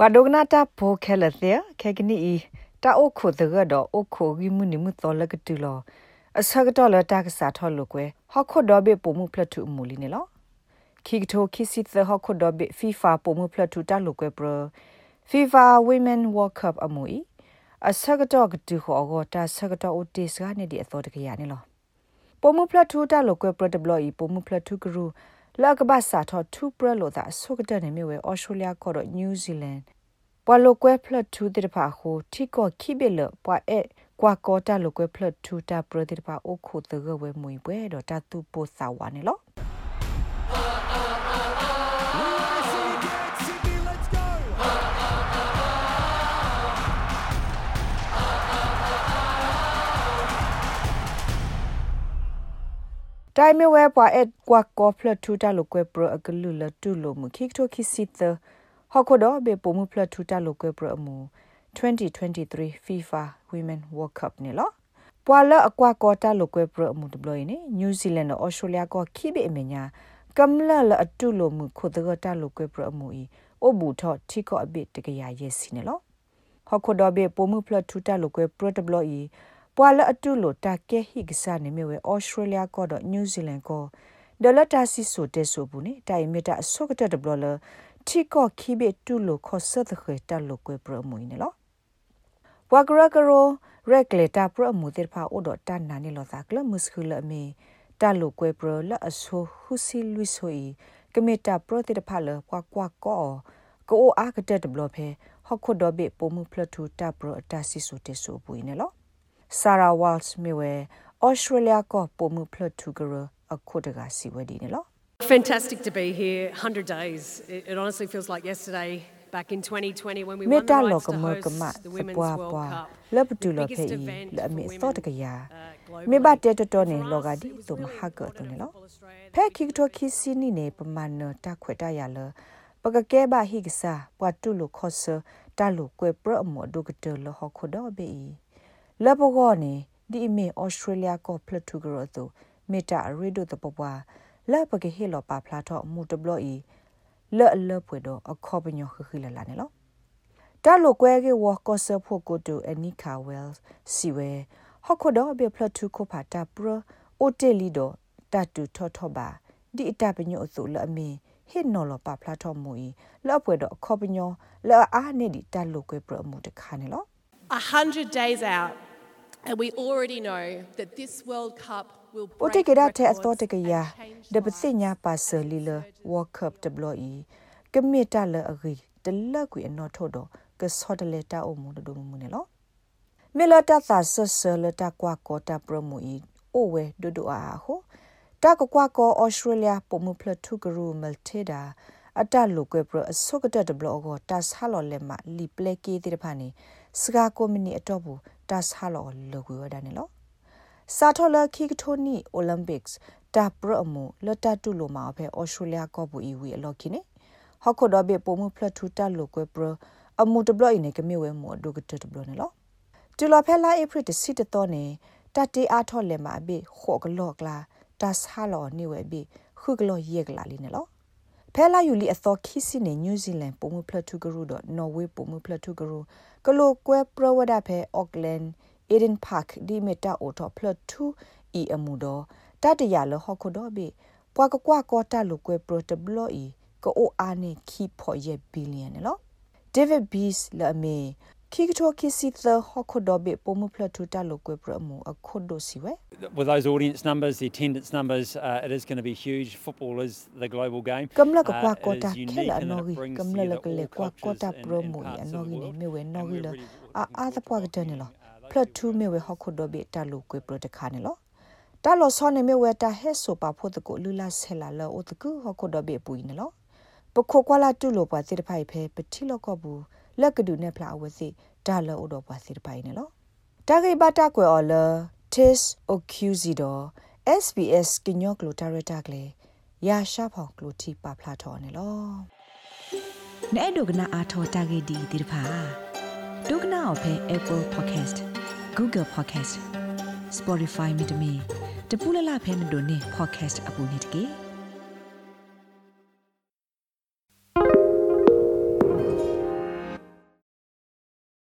ဝါဒိုဂနာတာဖိုခဲလတဲ့ခဲကနီတာအိုခိုတကတော့အိုခိုဂီမှုနိမှုတော်လကတူလောအစကတော့လတာကစားထော်လို့ကွယ်ဟခုဒေါ်ဘေပုံမှုဖလက်ထူမူလီနေလောခိကတိုခိစီသဟခုဒေါ်ဘေ FIFA ပုံမှုဖလက်ထူတာလို့ကွယ်ပရ FIFA Women World Cup အမူဤအစကတော့ကတူဟောကိုတာစကတော့အိုတေစကနေဒီအတော်တကရနေလောပုံမှုဖလက်ထူတာလို့ကွယ်ပရတဘလို့ဤပုံမှုဖလက်ထူကရူ လောက်ကဘာစာထောထူပရလို့သာဆုကတဲ့နေမြဝဲဩစတြေးလျခေါ်တော့နယူးဇီလန်ပွာလိုကွဲဖလတ်ထူတဲ့ဖာဟိုတီကောခိဘေလပွာအဲကွာကောတာလိုကွဲဖလတ်ထူတာပရတဲ့ဖာအိုခိုတကဝဲမွေပွဲတော့တတူပိုစာဝါနေလော တိုင်မဝဲပွားအကွာကောဖလထူတာလိုကွဲပရအကလူလတူလိုမခိကတိုခိစီတဟော်ခိုဒဘေပိုမှုဖလထူတာလိုကွဲပရအမူ2023 FIFA Women World Cup နေလောပွာလအကွာကောတာလိုကွဲပရအမူတဘလို့နေနယူးဇီလန်နဲ့အော်စတြေးလျကခိဘေအမညာကမ်လလအတူလိုမှုခုဒဂတာလိုကွဲပရအမူဤအိုဘူထော့တီကောအဘိတကရရဲ့စီနေလောဟော်ခိုဒဘေပိုမှုဖလထူတာလိုကွဲပရတဘလို့ဤ ပွာလအတူလိုတာကဲဟိကစားနေမြဝဲဩစတြေးလျကတော့နယူးဇီလန်ကဒေါ်လာတာစီဆိုတဲဆိုဘူးနေတိုင်မီတာအဆုကတဲ့ဘလလတီကောခိဘေတူလိုခောဆတ်ခေတလိုကွေပရမွေနေလောဝါဂရဂရိုရက်လေတာပရမူတေဖာအိုဒတန်နာနေလောသာကလမုစခုလမေတလိုကွေပရလအဆိုဟူစီလူဆိုီကမေတာပရတေဖာလကွာကွာကောကိုအားကတဲ့ဘလဖဲဟခုဒဘေပိုမှုဖလထူတာပရအတစီဆိုတေဆိုပွေနေလော Sarah Walsh မြေဝဲ Australia ကပုံမှုဖလထူကရအခုတကစီဝဲဒီနေလော Fantastic to be here 100 days it, it honestly feels like yesterday back in 2020 when we won the rights to host the Women's World Cup လပ်တူလဖေးလအမေသောတကရမေဘတဲတတော်နေလောကဒီတုမဟာကတုန်လောဖဲခိကတိုခိစီနီနေပမာဏတခွေတရလပကကဲဘာဟိကစာပွားတူလခောဆတာလူကွဲပရမောဒုကတလဟခုဒဘေီ လဘဂောနေဒီအမေဩစတြေးလျကိုဖလထူဂရောသူမေတာရီဒိုတပပွားလဘကဟေလောပါဖလာတော့မူတဘလို့ဤလဲ့လဲ့ဖွေတော့အခေါ်ပညောခခိလလာနေလောတာလိုကွဲကေဝကောဆဖို့ကိုတူအနီခါဝဲလ်စီဝဲဟခုတော့ဘေဖလထူကိုဖာတာပရအိုတေလီတော့တတူထောထောပါဒီအတပညောအစုလအမင်းဟစ်နော်လပါဖလာတော့မူဤလဲ့ဖွေတော့အခေါ်ပညောလဲ့အားနေဒီတလိုကွဲပရမှုတခါနေလော100 days out And we already know that this World Cup will break O te kera te ato te kaya de btsinya pa se lila World Cup de bloi kemeta le agi de la ku eno thodo ke sot le ta o mu do mu ne lo me la ta sa se se le ta kwa ko ta pro mu i o we do do a ho ta ko kwa ko Australia po mu pla thu gru malteda အတလိုကွဲပရအစုကတတဘလောကိုတတ်ဆာလော်လက်မလီပလက်ကေးတဲ့ဖာနေစကာကိုမီနီအတော့ဘူး တတ်ဆာလော်လောကွေဒနေလောစာထော်လာခိကထိုနီအိုလံပစ်တာပရအမူလတတူလိုမှာဖဲဩစတြေးလျကောဘူအီဝီအလော်ခိနေဟော့ခိုဒဘေပုံမှုဖလက်ထူတလိုကွဲပရအမူတဘလအင်းနေကမြေဝဲမူဒုကတတဘလနေလောတူလော်ဖဲလာဧပြီတစီတတော်နေတတေအားထော်လဲမှာအဘေခော့ကလော့ကလာတတ်ဆာလော်နေဝဲဘေခုကလော့ယေကလာလီနေလော ဖဲလာယူလီအသောခိစီနေနယူးဇီလန်ပုံမှုဖလက်ထူဂရူတော့နော်ဝေပုံမှုဖလက်ထူဂရူကလိုကွဲပရဝဒဖဲအော့ကလန်အေဒင်ပါခ်ဒီမီတာအိုတော့ဖလက်ထူအီအမှုတော့တတရလဟခုတော့ဘေပွားကကွာကောတာလိုကွဲပရတဘလော့အီကိုအိုအာနေခီဖော်ရဲ့ဘီလီယံနော်ဒေးဗစ်ဘီစ်လာမေ ခိကတိုခိစီသဟခုဒဘေပုံမဖလထူတာလိုကွေပရမူအခုဒိုစီဝဲ With those audience numbers the attendance numbers uh, it is going to be huge football is the global game ကမ်လကပွားကောတာခဲလာနော်ဂီကမ်လလကလေကွာကောတာပရမူရနော်ဂီနေမြဝဲနော်ဂီလအာအာသပွားကတဲ့နေလောဖလထူမြဝဲဟခုဒဘေတာလိုကွေပရတခါနေလောတာလောဆောနေမြဝဲတာဟဲဆိုပါဖို့တကို လူလာဆဲလာလောအိုတကူဟခုဒဘေပူနေလောပခိုကွာလာတူလိုပါတိတဖိုက်ဖဲပတိလောကဘူးလက်ကဒူနဲ့ဖလာဝစီဒါလောတော့ပါစီတပိုင်နော်တာဂိဘတာကွယ်အော်လ tis occusido sbs ကညောကလိုတာရတာကလေရာရှာဖောင်ကလိုတီပါဖလာထော်နေလောနဲ့ဒုကနာအာထော်တာဂိဒီဒီဖာဒုကနာအဖဲ apple podcast google podcast spotify မြေတမီတပူလလဖဲမတို့နေ podcast အပူနေတကေ